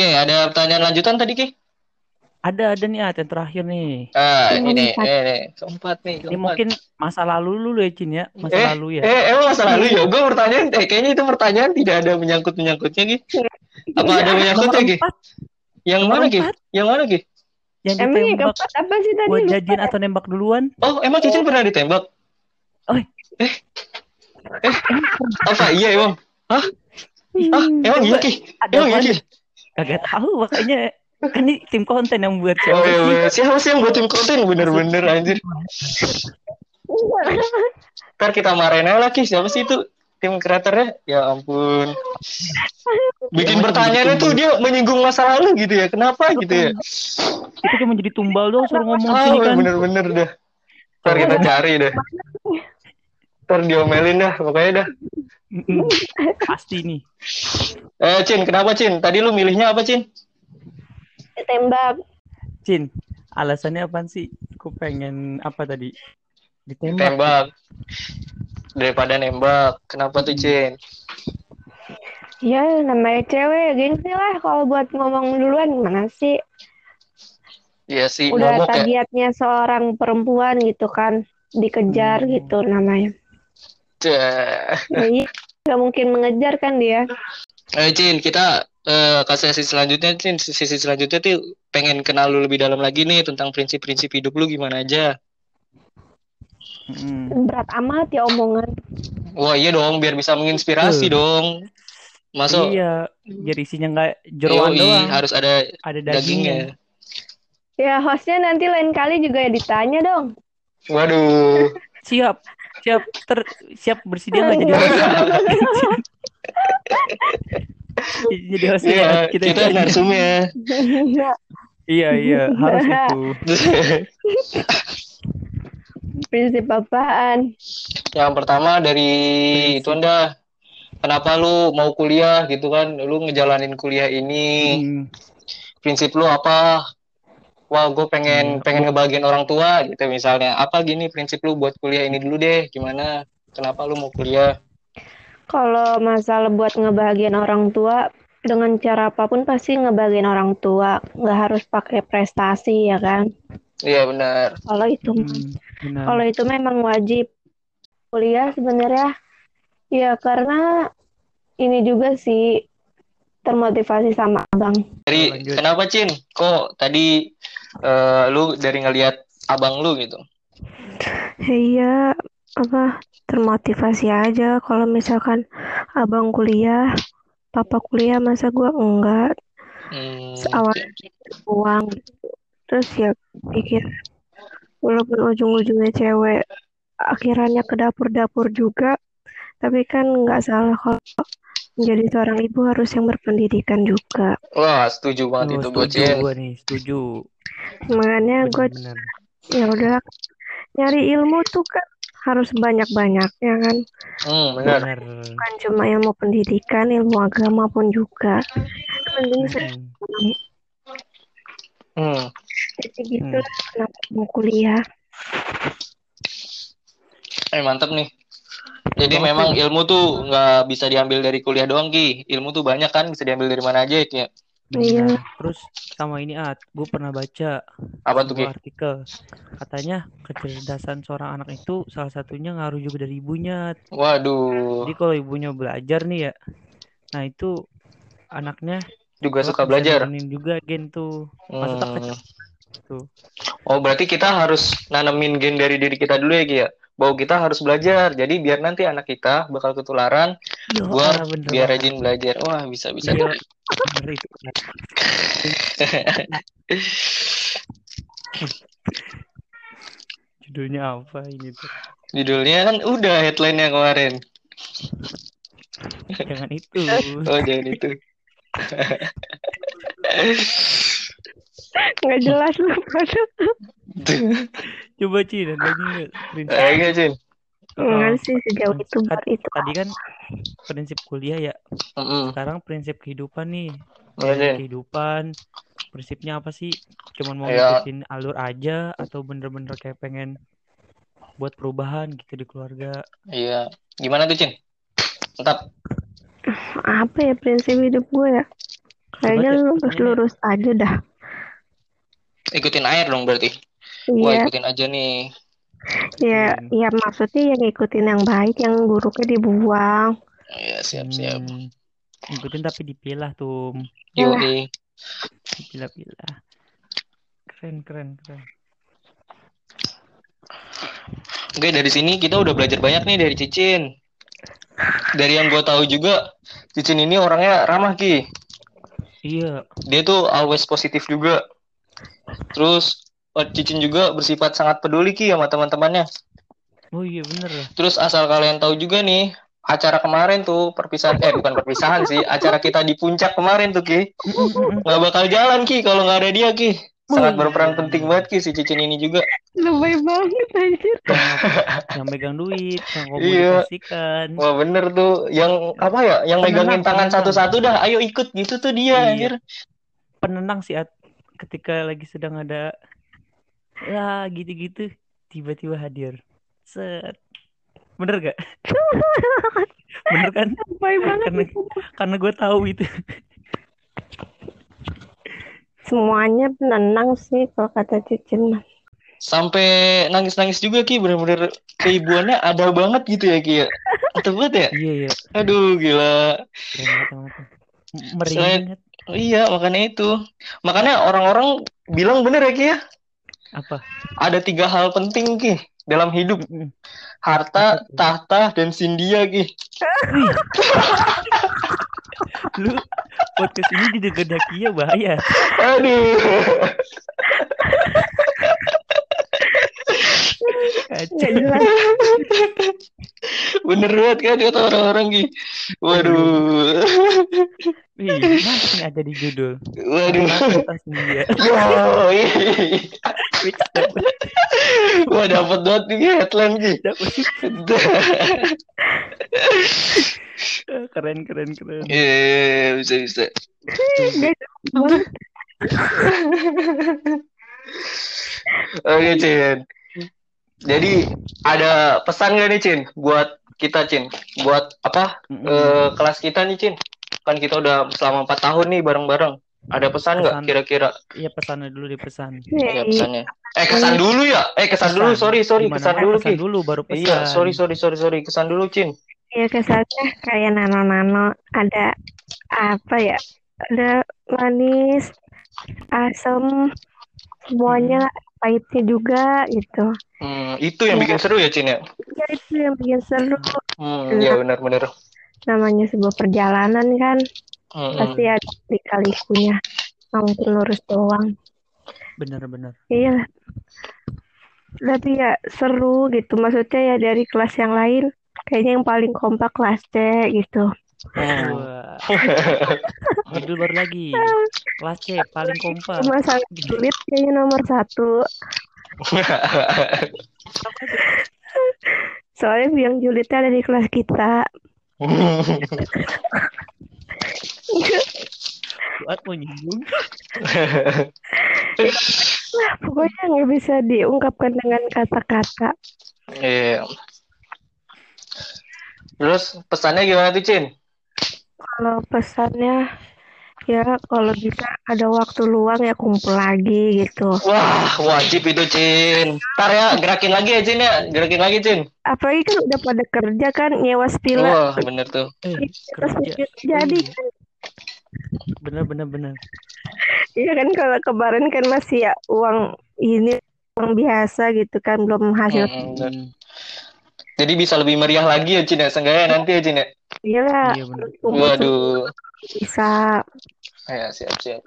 Oke, ada pertanyaan lanjutan tadi, Ki? Ada ada nih yang terakhir nih. Ah, ini, keempat. eh, nih, keempat nih, Ini keempat. mungkin masa lalu lu ya Cin ya, masa eh, lalu ya. Eh, emang masa lalu ya? Gue pertanyaan, eh, kayaknya itu pertanyaan tidak ada menyangkut-menyangkutnya, Ki. Apa ada menyangkutnya, Ki? Yang mana, Ki? Yang mana, Ki? yang Emang yang ditembak keempat apa sih tadi? buat jadian atau nembak duluan? Oh, emang Cicin pernah ditembak? Oh, Eh, eh, apa iya emang? Hah? Ah, emang iya, Ki? Emang iya? Ki? Kagak tahu makanya kan ini tim konten yang buat Oh siapa iya, sih? bener. siapa sih yang buat tim konten? Bener-bener, anjir. Ntar kita marahin aja lagi, siapa sih itu? Tim kreatornya? Ya ampun. Bikin Emang pertanyaannya tuh dia menyinggung masa lalu gitu ya. Kenapa gitu ya? Itu cuma jadi tumbal doang suruh ngomong sini kan. bener-bener dah. Ntar kita cari dah. Ntar diomelin dah, pokoknya dah. Pasti nih. Eh, Cin, kenapa Cin? Tadi lu milihnya apa, Cin? Ditembak. Cin, alasannya apaan sih? Aku pengen apa tadi? Ditembak. Tembak. Daripada nembak. Kenapa tuh, Cin? Ya, namanya cewek, gengsi lah kalau buat ngomong duluan gimana sih? Iya sih, Udah momok ya. tabiatnya seorang perempuan gitu kan, dikejar Hmm. gitu namanya. Ya, iya, nggak mungkin mengejar kan dia. Eh, Cin, kita eh, ke sesi selanjutnya, Cin. Sesi selanjutnya tuh pengen kenal lu lebih dalam lagi nih tentang prinsip-prinsip hidup lu gimana aja. Mm-mm. Berat amat ya omongan. Wah, iya dong, biar bisa menginspirasi Betul. dong. Masuk. Iya, biar isinya nggak jeroan Yoi, doang, harus ada ada dagingnya. dagingnya. Ya hostnya nanti lain kali juga ya ditanya dong. Waduh. Siap, siap, ter, siap bersedia nggak jadi host? jadi host Iya, kita, kita narsumnya. Iya iya harus itu. Prinsip apaan? Yang pertama dari itu Anda, kenapa lu mau kuliah gitu kan? Lu ngejalanin kuliah ini, Hmm, prinsip lu apa? Wah, gue pengen Iya. pengen ngebagiin orang tua gitu misalnya. Apa gini prinsip lu buat kuliah ini dulu deh? Gimana? Kenapa lu mau kuliah? Kalau masalah buat ngebahagiain orang tua, dengan cara apa pun pasti ngebahagiain orang tua. Nggak harus pakai prestasi ya kan? Iya benar. Kalau itu, hmm, benar. kalau itu memang wajib kuliah sebenarnya. Ya karena ini juga sih termotivasi sama abang. Dari Lanjut. kenapa Cin? Kok tadi eh, lu dari ngelihat abang lu gitu? Iya, apa termotivasi aja kalau misalkan abang kuliah, papa kuliah, masa gua enggak Hmm, Awal- uang. Terus ya pikir walaupun ujung-ujungnya cewek akhirannya ke dapur-dapur juga, tapi kan nggak salah kalau menjadi seorang ibu harus yang berpendidikan juga. Wah, setuju banget Oh, itu setuju Bocin. gua nih, setuju. Makanya gue ya udah nyari ilmu tuh kan harus banyak-banyaknya kan. Hmm, benar. Bukan cuma ilmu pendidikan, ilmu agama pun juga. Penting sih. Hmm. Hmm. Jadi gitu lah kenapa mau kuliah. Eh mantap nih. Jadi Banget memang ilmu tuh nggak bisa diambil dari kuliah doang Ki. Ilmu tuh banyak kan, bisa diambil dari mana aja ya. Iya. Benar. Terus sama ini At, gue pernah baca Apa tuh Ki? sebuah artikel. Katanya kecerdasan seorang anak itu salah satunya ngaruh juga dari ibunya. Waduh, Jadi kalau ibunya belajar nih ya, nah itu anaknya juga suka belajar. juga gen tuh. Maksudnya Hmm. kecil tuh. Oh, berarti kita harus nanemin gen dari diri kita dulu ya Ki ya. Bahwa kita harus belajar. Jadi biar nanti anak kita bakal ketularan Yo, buat ah, bener biar rajin belajar. Wah, bisa bisa Iya, tuh. bener itu. Judulnya apa ini tuh? Judulnya kan udah headline-nya kemarin. Jangan itu. Oh, jangan itu. Nggak jelas lu. Coba Ci, dan lagi nggak prinsip. Eh, enggak, Cin. Enggak sih sejauh itu Kan baru itu. Tadi kan prinsip kuliah ya. Mm-mm. Sekarang prinsip kehidupan nih. Iya, Prinsip Cin. kehidupan. Prinsipnya apa sih? Cuman mau Iya. ngikutin alur aja atau bener-bener kayak pengen buat perubahan gitu di keluarga. Iya. Gimana tuh, Cin? Mantap. Apa ya prinsip hidup gue ya? Kayaknya lu lurus lurus aja dah. Ikutin air dong berarti. Wah, Iya, ikutin aja nih. ya, Ikutin. ya maksudnya yang ngikutin yang baik, yang buruknya dibuang. Ya, siap-siap. Hmm, ngikutin tapi dipilah tuh, Yoi. dipilah-pilah. Keren, keren, keren. Oke, dari sini kita udah belajar banyak nih dari Cicin. Dari yang gue tahu juga, Cicin ini orangnya ramah Ki. Iya, Dia tuh always positif juga. Terus eh, Cicin juga bersifat sangat peduli Ki sama teman-temannya. oh iya bener ya. Terus asal kalian tahu juga nih, acara kemarin tuh perpisahan eh bukan perpisahan sih, acara kita di puncak kemarin tuh Ki. Nggak bakal jalan Ki kalau nggak ada dia Ki. Sangat berperan penting banget Ki si Cicin ini juga. Lebay banget anjir. Yang, megang duit, yang Iya. komunikasikan. Wah bener tuh, yang apa ya, yang Penenang, megangin tangan penenang. satu-satu dah, ayo ikut gitu tuh dia, Iya. anjir. Penenang sih At, ketika lagi sedang ada ya gitu-gitu tiba-tiba hadir. Set. Bener gak? Bener kan? Lebay banget. Karena karena gue tahu itu. Semuanya penenang sih kalau kata Cicin. Sampai nangis-nangis juga Ki, bener-bener keibuannya ada banget gitu ya Ki ya. Banget ya? Iya iya. Aduh gila. Selain-. Iya makanya itu. Makanya orang-orang bilang bener ya Ki ya, apa? ada tiga hal penting Ki dalam hidup. Harta, tahta, dan sindia Ki. Lu podcast ini didegedakia bahaya. Aduh. Kacau. Bener banget kan kata orang-orang Ki. Waduh. Wih, mantap nih ada di judul. Waduh. Atas dia. Dapet, Wah dapat banget nih headline dapet. Keren, keren, keren. Iya, bisa bisa. Nggak jelas banget. Oke, Cin. Jadi ada pesan gak nih, Cin, buat kita, Cin? Buat apa? Mm-mm. eh, kelas kita nih, Cin. Kan kita udah selama 4 tahun nih bareng-bareng. Ada pesan nggak kira-kira? Iya pesannya dulu di pesan. Iya, Nih, pesannya. Eh, kesan dulu ya? Eh, kesan dulu. Sorry, sorry. Gimana? Kesan Eh, dulu, pesan Ki. dulu baru pesan. Iya, sorry, sorry, sorry, sorry. Kesan dulu, Cin. ya kesannya kayak nano-nano. Ada apa ya? Ada manis, asam, semuanya pahitnya juga gitu. Hmm, itu yang bikin seru ya, Cin ya? Ya itu yang bikin seru. Hmm, iya benar-benar. Namanya sebuah perjalanan kan. Hmm, Pasti ada lika-likunya. Nggak mungkin lurus doang. Bener-bener. Iya. Tapi ya seru gitu. Maksudnya ya dari kelas yang lain kayaknya yang paling kompak kelas C gitu. Judul baru lagi. Kelas C paling kompak. Cuma sangat sulit kayaknya nomor satu. Soalnya yang julidnya ada di kelas kita. Fuad mau nyinggung. Wah, pokoknya nggak bisa diungkapkan dengan kata-kata. Iya. Terus pesannya gimana tuh, Cin? Kalau pesannya ya kalau bisa ada waktu luang ya kumpul lagi gitu. Wah, wajib itu, Cin. Ntar ya, gerakin lagi ya, Cin ya. Gerakin lagi, Cin. Apalagi kan udah pada kerja kan nyewa spila. Wah, bener tuh. Eh, Terus kerja. jadi Iya. Bener, bener, bener. Iya kan kalau kemarin kan masih ya uang ini uang biasa gitu kan belum hasil. Hmm. Jadi bisa lebih meriah lagi ya, Cin ya. Seenggaknya nanti ya, Cin ya. Iya lah, Iya, Waduh. bisa. Ya, siap-siap.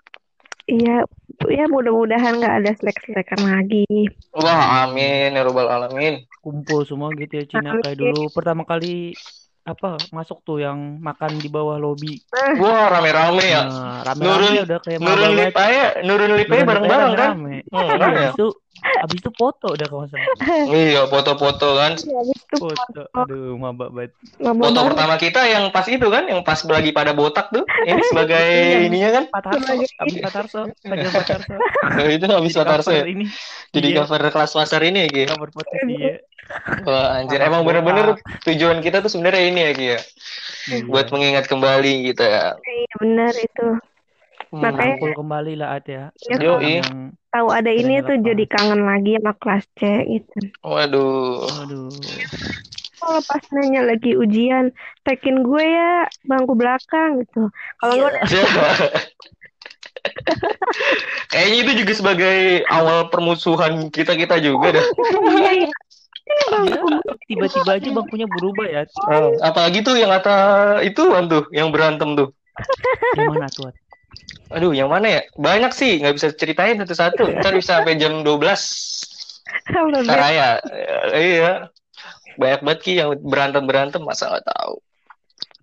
Iya, ya mudah-mudahan nggak ada selek-selekan lagi. Wah, amin. Ya Rabbal Alamin. Kumpul semua gitu ya Cina kayak dulu pertama kali apa masuk tuh yang makan di bawah lobi. Wah, rame-rame ya. Nah, rame-rame Nurun- udah kayak Nurun maba lip banget. aja, nurun lip aja Nurun bareng-bareng kan? rame-rame. Hmm, Iya, kan ya? Habis itu habis itu foto udah kalau salah. Iya, foto-foto kan. Ya, itu Foto. Aduh, mabak banget. Foto pertama kita yang pas itu kan, yang pas lagi pada botak tuh. Ini sebagai Iya. ininya kan. Pak Tarso, habis Pak Tarso, Fajar Pak Tarso. Oh, itu habis Jadi Patarso ya. cover ini. Jadi Iya. cover kelas pasar ini ya. Cover podcast iya. Wah, anjir. Anak Emang bener-bener tujuan kita tuh sebenarnya ini ya, Ki ya. Iya. Buat mengingat kembali gitu ya. Iya benar itu. Hmm. Makanya- Rangkul kembali lah At ya. Ya, Yo, iya. yang tahu ada ini tuh jadi kangen lagi sama kelas C gitu. Waduh. aduh. Kalau pas nanya lagi ujian, tekin gue ya bangku belakang gitu. Kalau Iya. enggak Kayaknya itu juga sebagai awal permusuhan kita kita juga dah. iya Ya, tiba-tiba aja bangkunya berubah ya. Oh, apalagi tuh yang kata itu tuh yang berantem tuh. Gimana tuh? At? Aduh, yang mana ya? Banyak sih, nggak bisa ceritain satu-satu. Ntar bisa sampai jam 12. Halo, Ntar Beb. raya. Eh, iya. Banyak banget Ki yang berantem-berantem, masa nggak tahu.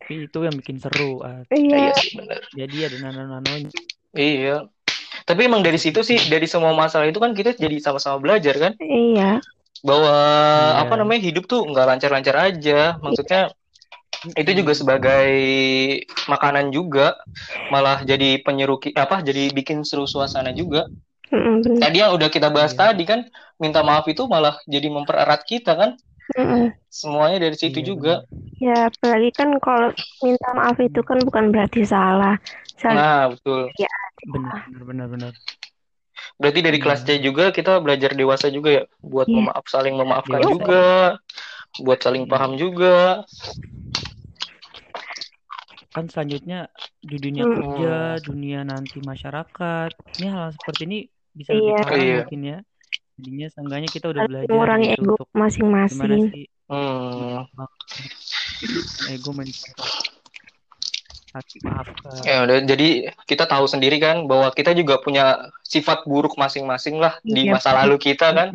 Tapi itu yang bikin seru. Iya. Iya sih, bener. Jadi ada nano-nanonya. Iya. Tapi emang dari situ sih, dari semua masalah itu kan kita jadi sama-sama belajar kan? Iya. Bahwa Iya. apa namanya hidup tuh nggak lancar-lancar aja. Maksudnya itu juga sebagai makanan juga, malah jadi penyeru ki- apa? Jadi bikin seru suasana juga. Bener. Tadi yang udah kita bahas Iya. tadi kan, minta maaf itu malah jadi mempererat kita kan? Mm-mm. Semuanya dari situ Iya, juga. Ya, apalagi kan kalau minta maaf itu kan bukan berarti salah. Saling Nah, betul. Benar, benar, benar, benar. Berarti dari Iya. kelas C juga kita belajar dewasa juga ya, buat Iya. memaaf saling memaafkan Dewasa. juga, buat saling Iya. paham juga. Kan selanjutnya di dunia Hmm. kerja, dunia nanti masyarakat. Ini hal seperti ini bisa Iya. lebih parah Iya. mungkin ya. Jadinya seenggaknya kita udah belajar mengurangi gitu ego masing-masing. Hmm. ego men hati maafkan. Ya udah, jadi kita tahu sendiri kan bahwa kita juga punya sifat buruk masing-masing lah di Iya. masa lalu kita kan.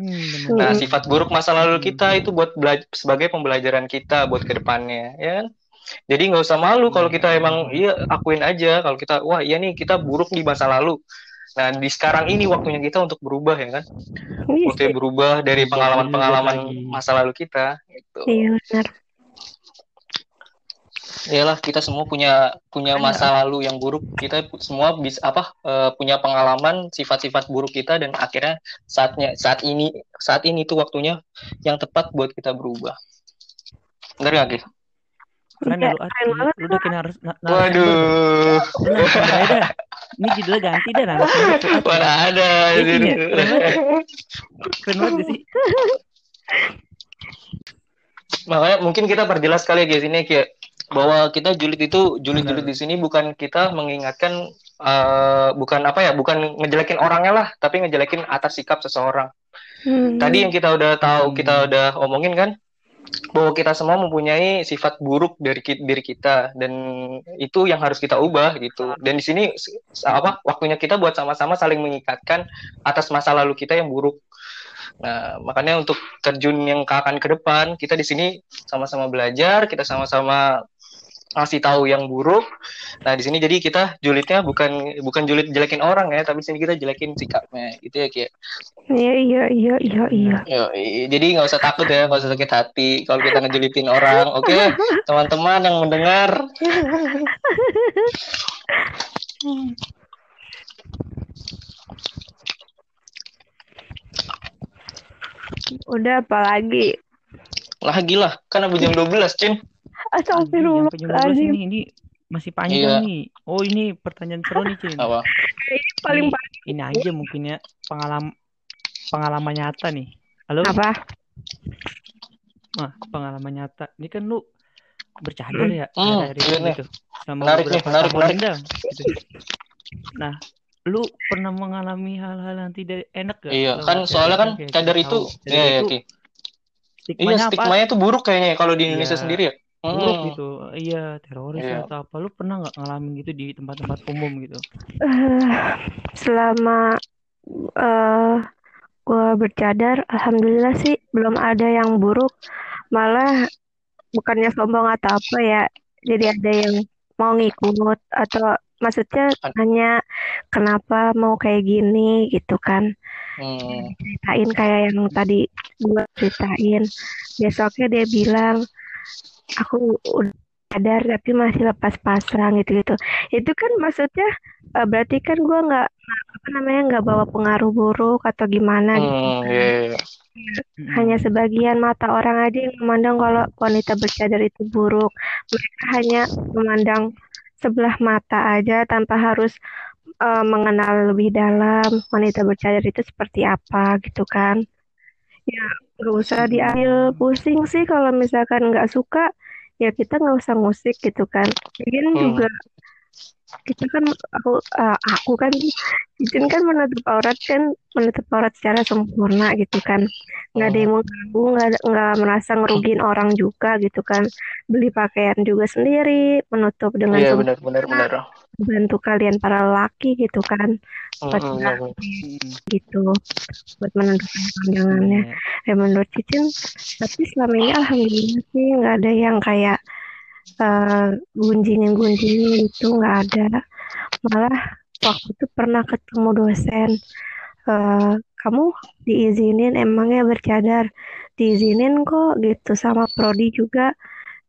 Nah, sifat buruk masa lalu kita itu buat sebagai pembelajaran kita buat ke depannya, ya kan? Jadi nggak usah malu kalau kita emang iya akuin aja kalau kita wah iya nih kita buruk di masa lalu. Nah di sekarang ini waktunya kita untuk berubah ya kan? Iya, Waktunya berubah dari pengalaman-pengalaman masa lalu kita. Gitu. iya benar. Iyalah kita semua punya punya masa lalu yang buruk. Kita semua bisa apa eh, punya pengalaman sifat-sifat buruk kita dan akhirnya saatnya saat ini saat ini tuh waktunya yang tepat buat kita berubah. Bener gak, Ki? Keren Iya, ya lu. Lu udah kena harus. Waduh. Ini judulnya ganti dah At. mana ada. Iya, iya, keren banget. Sih? Makanya mungkin kita perjelas kali ya guys ini kayak bahwa kita julid itu julid-julid di sini bukan kita mengingatkan eh, bukan apa ya, bukan ngejelekin orangnya lah, tapi ngejelekin atas sikap seseorang. Hmm. Tadi yang kita udah tahu, Hmm. kita udah omongin kan, bahwa kita semua mempunyai sifat buruk dari ki- diri kita dan itu yang harus kita ubah gitu. Dan di sini apa waktunya kita buat sama-sama saling mengikatkan atas masa lalu kita yang buruk. Nah, makanya untuk terjun yang ke akan ke depan, kita di sini sama-sama belajar, kita sama-sama ngasih tahu yang buruk. Nah, di sini jadi kita julidnya bukan bukan julid jelekin orang ya, tapi sini kita jelekin sikapnya. Gitu ya, kayak Iya iya iya iya iya. Jadi nggak usah takut ya, nggak usah sakit hati kalau kita ngejulitin orang. Oke, teman-teman yang mendengar. Udah apalagi? Lagi lah, kan habis jam 12, Cin. Astagfirullah. Sampai jam 12 ini, ini masih panjang Iya. nih. Oh ini pertanyaan seru nih Cin. Apa? Paling Ini, ini aja mungkin ya pengalaman pengalaman nyata nih. Halo? apa? Wah, pengalaman nyata. Ini kan lu bercadar ya Hmm, akhir-akhir iya ini nih. gitu. Selama Menarik nih, menarik, menarik. dah, gitu. Nah, lu pernah mengalami hal-hal yang tidak enak gak? Iya, kan soalnya kan cadar itu, tahu. Cadar iya, iya, itu Ki. Iya, stigmanya apa? stigmanya tuh buruk kayaknya kalau di Indonesia Iya. sendiri ya. Buruk Hmm. gitu. Iya, teroris Iya. atau apa. Lu pernah nggak ngalamin gitu di tempat-tempat umum gitu? Eh, selama eh gue bercadar, alhamdulillah sih belum ada yang buruk. Malah bukannya sombong atau apa ya, jadi ada yang mau ngikut atau maksudnya nanya kenapa mau kayak gini gitu kan. Hmm. Ceritain kayak yang tadi gue ceritain. Besoknya dia bilang, aku udah sadar tapi masih lepas pasrang gitu-gitu. Itu kan maksudnya eh, berarti kan gue nggak apa namanya nggak bawa pengaruh buruk atau gimana gitu. Hmm, iya, iya. Mm-mm. Hanya sebagian mata orang aja yang memandang kalau wanita bercadar itu buruk. Mereka hanya memandang sebelah mata aja tanpa harus eh, mengenal lebih dalam wanita bercadar itu seperti apa gitu kan. Ya, nggak usah diambil pusing sih kalau misalkan nggak suka, ya kita nggak usah musik gitu kan. Lagian Hmm. juga kita kan aku eh, aku kan Cicin kan menutup aurat kan menutup aurat secara sempurna gitu kan nggak ada yang mengganggu nggak nggak merasa ngerugiin orang juga gitu kan beli pakaian juga sendiri menutup dengan Iya benar benar benar. bantu kalian para laki gitu kan Hmm, buat hmm, nggak Mm. gitu buat menentukan pandangannya Iya. ya menurut Cicin tapi selama ini alhamdulillah sih nggak ada yang kayak eh gunjingin gunjingin gitu nggak ada. Malah waktu itu pernah ketemu dosen. Eh kamu diizinin emangnya bercadar? Diizinin kok gitu sama prodi juga.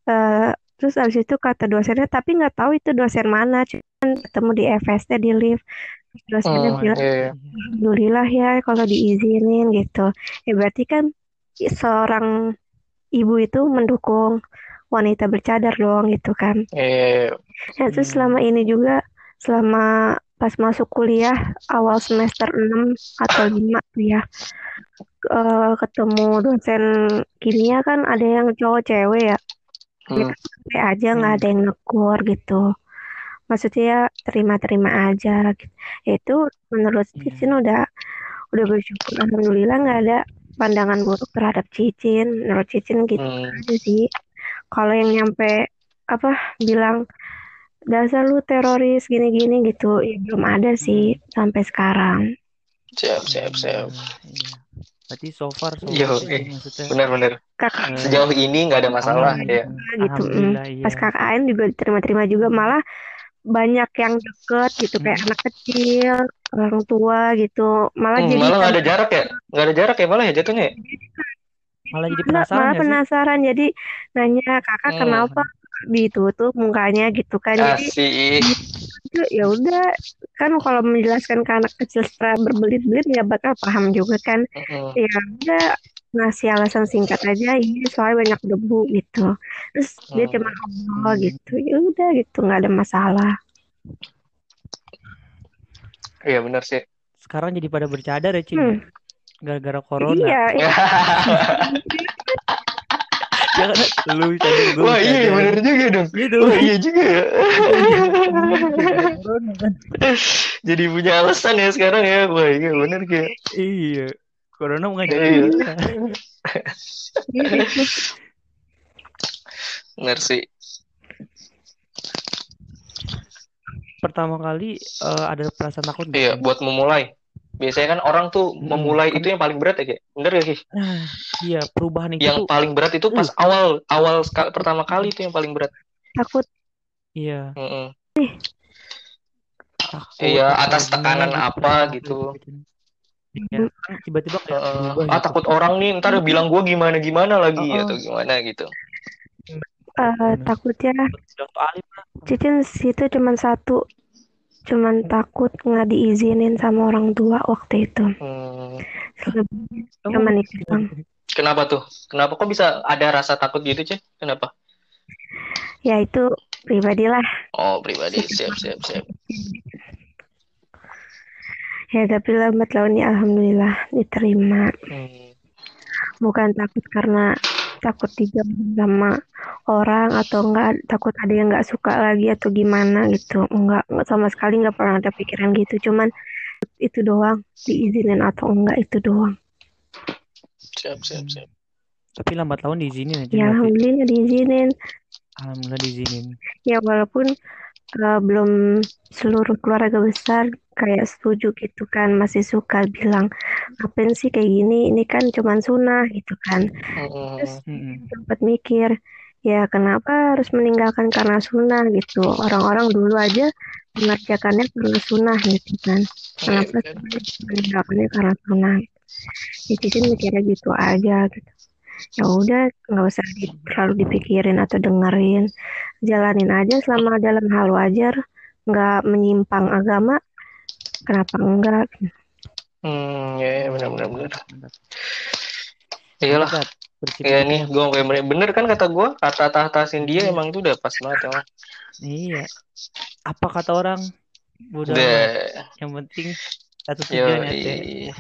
Eh terus abis itu kata dosennya tapi nggak tahu itu dosen mana cuman ketemu di FST di lift. Dosennya Hmm, bilang iya, iya. Alhamdulillah ya kalau diizinin gitu. Ya berarti kan seorang ibu itu mendukung wanita bercadar dong gitu kan. Ya, terus Hmm. selama ini juga selama pas masuk kuliah awal semester 6 atau 5 tuh ya eh, ketemu dosen kimia kan ada yang cowok cewek ya. Ya Hmm. santai aja nggak ada yang negur gitu. Maksudnya terima-terima aja gitu. Ya, itu menurut Iya. Cicin udah udah bersyukur alhamdulillah nggak ada pandangan buruk terhadap Cicin. Menurut Cicin gitu Hmm. aja sih. Kalau yang nyampe apa bilang dasar lu teroris gini-gini gitu, ya belum ada sih sampai sekarang. Siap siap siap. Iya. Berarti so far so Yo, eh. maksudnya. Benar benar. Kakak Eh, Sejauh ini nggak ada masalah ya. gitu. mm. Alhamdulillah iya. Pas KKN juga diterima-terima juga malah banyak yang deket gitu kayak anak kecil, orang tua gitu. Malah Hmm, jadi malah nggak ada jarak ya? Nggak ada jarak ya malah ya jatuhnya. Ya? Malah jadi penasaran malah ya sih? penasaran jadi nanya kakak Hmm. kenapa ditutup mukanya gitu kan jadi Asik. itu ya udah kan kalau menjelaskan ke anak kecil setelah berbelit-belit nggak bakal paham juga kan Hmm. ya udah ngasih alasan singkat aja ini soalnya banyak debu gitu terus dia Hmm. cuma ngobrol gitu ya udah gitu nggak ada masalah Iya benar sih. Sekarang jadi pada bercadar ya, Cing. Hmm. Gara-gara corona. iya Ya kan lu gue Wah iya benar juga dong. Gitu. Wah iya juga ya. Jadi punya alasan ya sekarang ya. Wah iya benar kayak. Iya. Corona mau ngajak Iya. kita. Benar sih. Pertama kali eh, ada perasaan takut nggak, Iya buat memulai. Biasanya kan orang tuh Mm-mm. memulai itu yang paling berat ya kayak. Bener gak sih? Nah, iya perubahan itu Yang tuh paling berat itu pas awal awal ska- pertama kali itu yang paling berat. takut iya Mm-mm. takut Iya, atas tekanan gitu. apa gitu. Iya, kan tiba-tiba kayak Heeh. berubah ah gitu. takut orang nih ntar bilang gue gimana gimana lagi Heeh. atau gimana gitu. Eh, Bener. takutnya. Cicin situ cuma satu cuman takut nggak diizinin sama orang tua waktu itu Hmm, selebihnya cuman itu doang. kenapa tuh? Kenapa kok bisa ada rasa takut gitu ceh? Kenapa? ya itu pribadilah Oh pribadi siap siap siap. ya tapi lambat laun ya alhamdulillah diterima Hmm. bukan takut karena takut dijauhin sama orang atau enggak takut ada yang nggak suka lagi atau gimana gitu. Enggak, enggak sama sekali nggak pernah ada pikiran gitu. Cuman itu doang diizinin atau enggak itu doang. Siap siap siap. Tapi lambat laun diizinin aja ya alhamdulillah diizinin. Alhamdulillah diizinin. ya walaupun eh, belum seluruh keluarga besar kayak setuju gitu kan masih suka bilang ngapain sih kayak gini? Ini kan cuman sunnah gitu kan. Hmm. terus Mm-mm. sempat mikir ya kenapa harus meninggalkan karena sunnah? gitu. Orang-orang dulu aja mengerjakannya karena sunnah gitu kan. Kenapa Iya, meninggalkannya karena sunnah? Ya Cicin mikirnya gitu aja gitu ya udah nggak usah di- terlalu dipikirin atau dengerin jalanin aja selama dalam hal wajar nggak menyimpang agama kenapa enggak Hmm, ya, ya benar benar benar. Iyalah. Ya nih, gue bener, bener kan kata gue, kata tahtasin dia emang itu udah pas banget emang. Iya. Apa kata orang? Deh. Yang penting satu tujuan ya.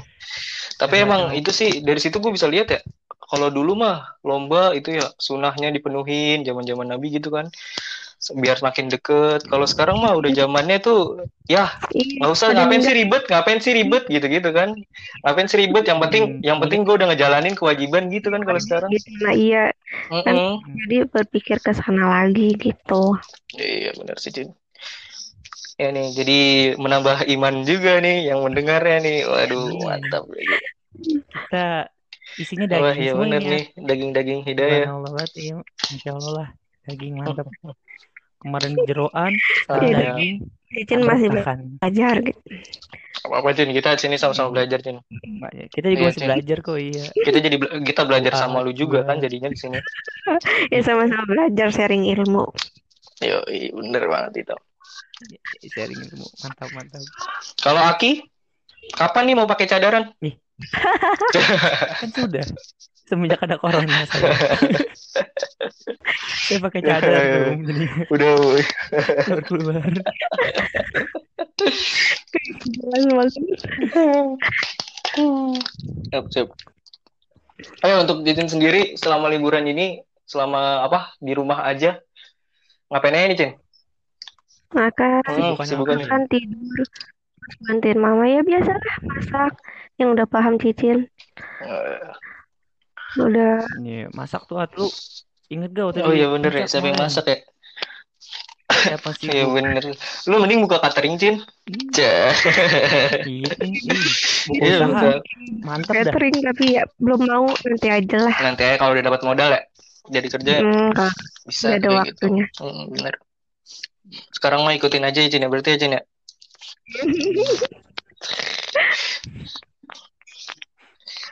Tapi emang itu sih dari situ gue bisa lihat ya. Kalau dulu mah lomba itu ya sunahnya dipenuhin zaman-zaman Nabi gitu kan. Biar makin deket. Kalau sekarang mah udah zamannya tuh ya Iya, nggak usah ngapain sih ribet, ngapain sih ribet gitu-gitu kan. Ngapain sih ribet yang penting Hmm. yang penting gue udah ngejalanin kewajiban gitu kan kalau sekarang. gitu. Nah, iya, Mm-mm. jadi berpikir ke sana lagi gitu. Iya benar sih Cin. Ya nih, jadi menambah iman juga nih yang mendengarnya nih. Waduh, Iya. mantap. Kita isinya Wah, daging iya semua benar ini ya. nih, daging-daging hidayah. Subhanallah banget ya. Insya Allah lah. Daging mantap. Kemarin jeroan, Ah, Iya. daging. Cicin masih belajar gitu. apa-apa Cin, kita sini sama-sama belajar Cin. Mbak, ya, Kita juga Iya, masih Cin. belajar kok, iya. Kita jadi bela- kita belajar Ah, sama lu juga iya. kan jadinya di sini. Ya sama-sama belajar sharing ilmu. Yo, bener banget itu. Sharing ilmu. Mantap, mantap. Kalau Aki, kapan nih mau pakai cadaran? Kan sudah. Semenjak ada corona saya. saya pakai cadar tuh. Jadi Udah, keluar keluar. Siap, siap. Ayo untuk Titin sendiri selama liburan ini, selama apa di rumah aja, ngapain aja nih Cin? Makan, Hmm, kesibukannya. makan tidur, bantuin mama ya biasalah masak. Yang udah paham Cicin, Eh, udah Nih, masak tuh lu inget gak waktu Oh iya bener ya, siapa yang masak ya? Siapa sih Iya bener. Lu mending buka catering Cin. Iya, Iya buka. Mantap dah. catering tapi ya belum mau nanti aja lah. Nanti aja kalau udah dapat modal ya, jadi kerja Hmm, bisa ada gitu. waktunya. Hmm, bener. Sekarang mah ikutin aja ya Cin ya, berarti ya Cin ya.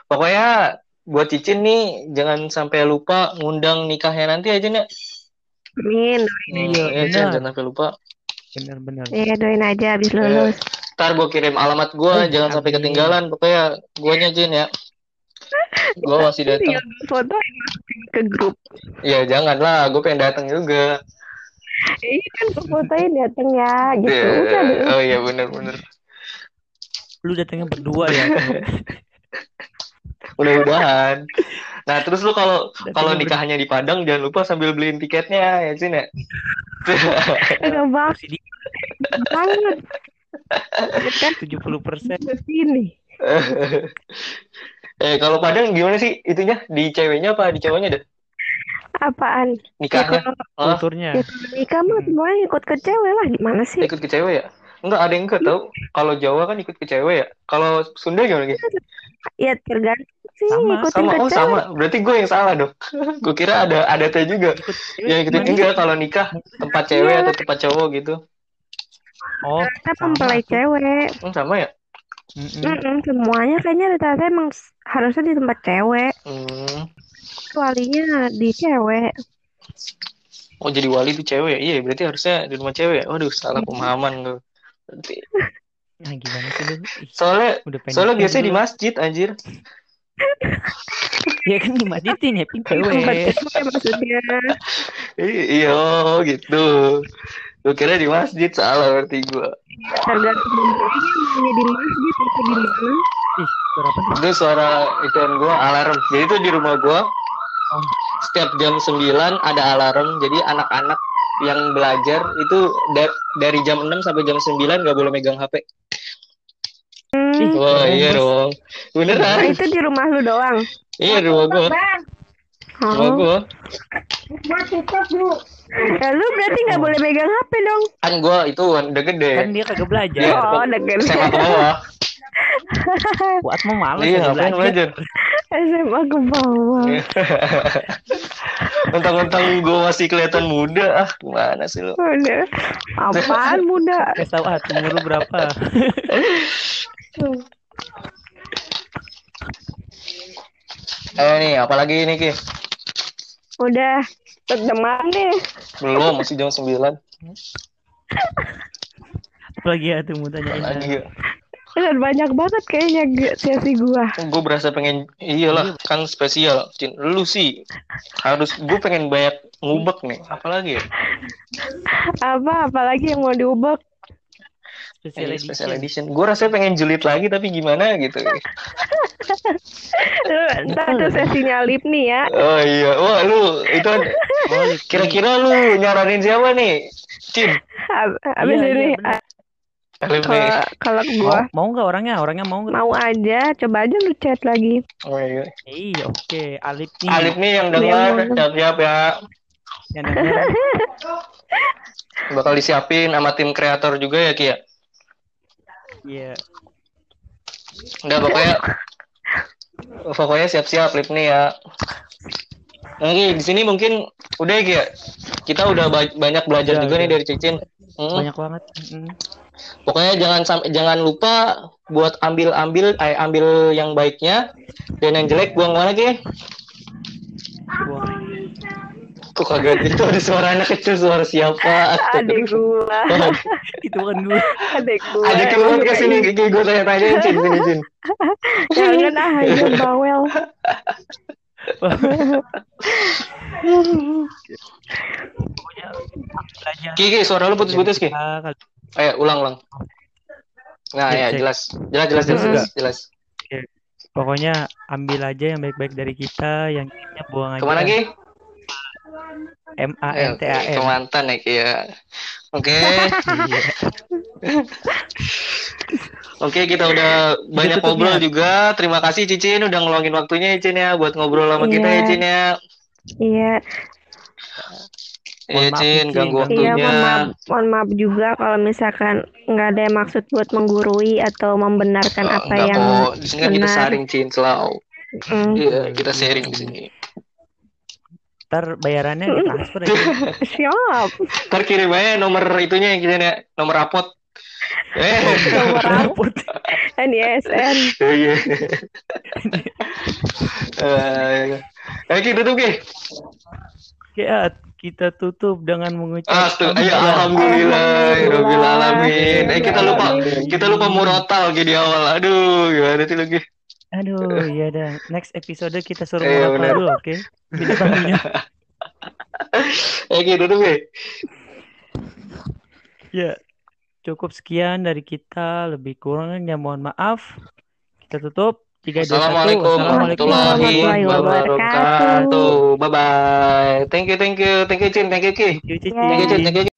Pokoknya buat Cicin nih jangan sampai lupa ngundang nikahnya nanti aja Cin ya. Amin. Iya, iya, Cin, jangan sampai lupa. Bener-bener. Ya doain aja habis lulus. Ntar gue kirim alamat gua, Eh, jangan sampai amin. ketinggalan. Pokoknya guanya Cin ya. Gua masih datang. Foto ke grup. Ya jangan lah, gue pengen datang juga. Iya kan gue fotoin dateng ya gitu. Udah deh. Oh iya bener-bener. Lu datangnya berdua ya. Mudah-mudahan. Nah terus lu kalau kalau nikahnya di Padang jangan lupa sambil beliin tiketnya ya Cin ya. Enggak di banget. Kan 70%. ke sini. eh kalau Padang gimana sih itunya di ceweknya apa di cowoknya deh Apaan? Ya nikahnya? Ah, Kulturnya. ya nikah mah semuanya ikut ke cewek lah gimana sih? ikut ke cewek ya? Enggak ada yang enggak tahu. Kalau Jawa kan ikut ke cewek ya. Kalau Sunda gimana gitu? Ya tergantung sih Sama, ikutin Sama ke oh cewek. sama. Berarti gue yang salah dong. gue kira ada ada teh juga. Ikut Yang ikutin enggak kalau nikah tempat cewek Iya. atau tempat cowok gitu. Oh, Kita sama mempelai cewek. Hmm, sama ya? Mm-mm. Mm-mm, semuanya kayaknya rata-rata emang harusnya di tempat cewek. Hmm. Walinya di cewek. Oh jadi wali itu cewek ya? Iya berarti harusnya di rumah cewek. ya? Waduh salah pemahaman tuh. Nah, gimana sih lu? Soalnya udah pengen soalnya biasanya di dulu. masjid anjir. Ya kan dimajitin ya, pin Tempat cewek. cewek maksudnya. Iya oh, gitu. Gue kira di masjid salah berarti gue. Tergantung maunya di masjid atau di mana. Ih, suara apa tuh? Itu suara ituan gue alarm. Jadi itu di rumah gue Oh, setiap jam 9 ada alarm. Jadi anak-anak yang belajar itu da- dari jam 6 sampai jam 9 gak boleh megang HP. Hmm. Wah keren, iya dong. Nah, Beneran. itu di rumah lu doang. Iya di rumah gue. Rumah Oh. gue. Ya, lu berarti nggak boleh megang HP dong. Kan gue itu udah gede. Kan dia kagak belajar. Iya. Oh, ke bawah. Buat mau males Iya ngapain belajar. SMA ke bawah. Mentang-mentang gue masih kelihatan muda, ah gimana sih lo? Udah. Apaan muda? Gak tau ah, umur lu berapa? Eh nih, apalagi ini Ki? Udah. Teman deh. Belum, masih jam 9 Apalagi ya tuh mau tanyain. lagi ya. Dan banyak banget kayaknya sesi gua. Gue berasa pengen, iyalah kan spesial. Cin, lu sih harus, gue pengen banyak ngubek nih. Apalagi ya? Apa apalagi yang mau diubek? Special Iya, special edition. edition. Gue rasanya pengen julid lagi tapi gimana gitu. Ntar itu sesinya lip nih ya. Oh iya, wah lu itu Lip. kira-kira lu nyaranin siapa nih? Cin. Habis Iya, ini iya, nih. Kalau kalau Mau, gua mau nggak orangnya? Orangnya mau nggak? mau aja, coba aja lu chat lagi. Oh iya. Iya, oke. Alip nih. Alif nih yang dengar siap-siap ya. Yang. Bakal disiapin sama tim kreator juga ya Ki ya. Iya. Enggak pokoknya pokoknya siap-siap Lip nih ya. Oke, di sini mungkin udah ya Ki ya. Kita udah ba- banyak belajar Udah, juga nih udah. dari Cicin. Hmm. Banyak banget. Mm. Pokoknya jangan sampai jangan lupa buat ambil-ambil eh, ambil yang baiknya dan yang jelek buang mana? Gua Kok kagak itu ada suara anak kecil suara siapa? Adik gua, itu kan gue. adik gua. Ada keluar ke sini Kiki gue tanya-tanya Cin sini Cin. Jangan ah, aja bawel. Kiki suara lu putus-putus Ki. Ayo ulang ulang. Nah Cek, ya cek. jelas jelas jelas jelas jelas. jelas. Pokoknya ambil aja yang baik-baik dari kita, yang kayaknya buang aja. Ke mana Ki? M A Eh, N T A N. ke mantan ya Ki ya. Oke. Iya. Oke, kita udah banyak tutup ngobrol ya? juga. Terima kasih Cicin udah ngeluangin waktunya ya Cin ya buat ngobrol sama kita ya Iya. Cin ya. Iya, Iya maaf, Cin, ganggu ganggu. iya waktunya. mohon maaf, mohon maaf juga kalau misalkan nggak ada maksud buat menggurui atau membenarkan Oh, apa yang kok. Di sini kan kita benar. sharing Cin selalu. Mm, Iya, kita sharing di sini. Ntar bayarannya ditransfer ya. siap. Ntar kirim aja nomor itunya yang kita ya, nomor rapot. Eh, Nomor Rapot. NISN. iya. Eh, Eh, kita tutup Ki. Ya, kita tutup dengan mengucapkan Astu, ayo alhamdulillah, rabbil alamin. Eh kita lupa, kita lupa murotal Ki di awal. Aduh, gimana sih lagi? Aduh, iya dah. Next episode kita suruh murotal bener. dulu, oke? Kita tamunya. Eh kita tutup ya. Ya, cukup sekian dari kita. Lebih kurangnya mohon maaf. Kita tutup. 3, 2, 1. Assalamualaikum warahmatullahi wabarakatuh. Bye bye. Thank you, thank you, thank you Cin, thank you Ki. Thank you, Cici. Thank you Cin, thank you.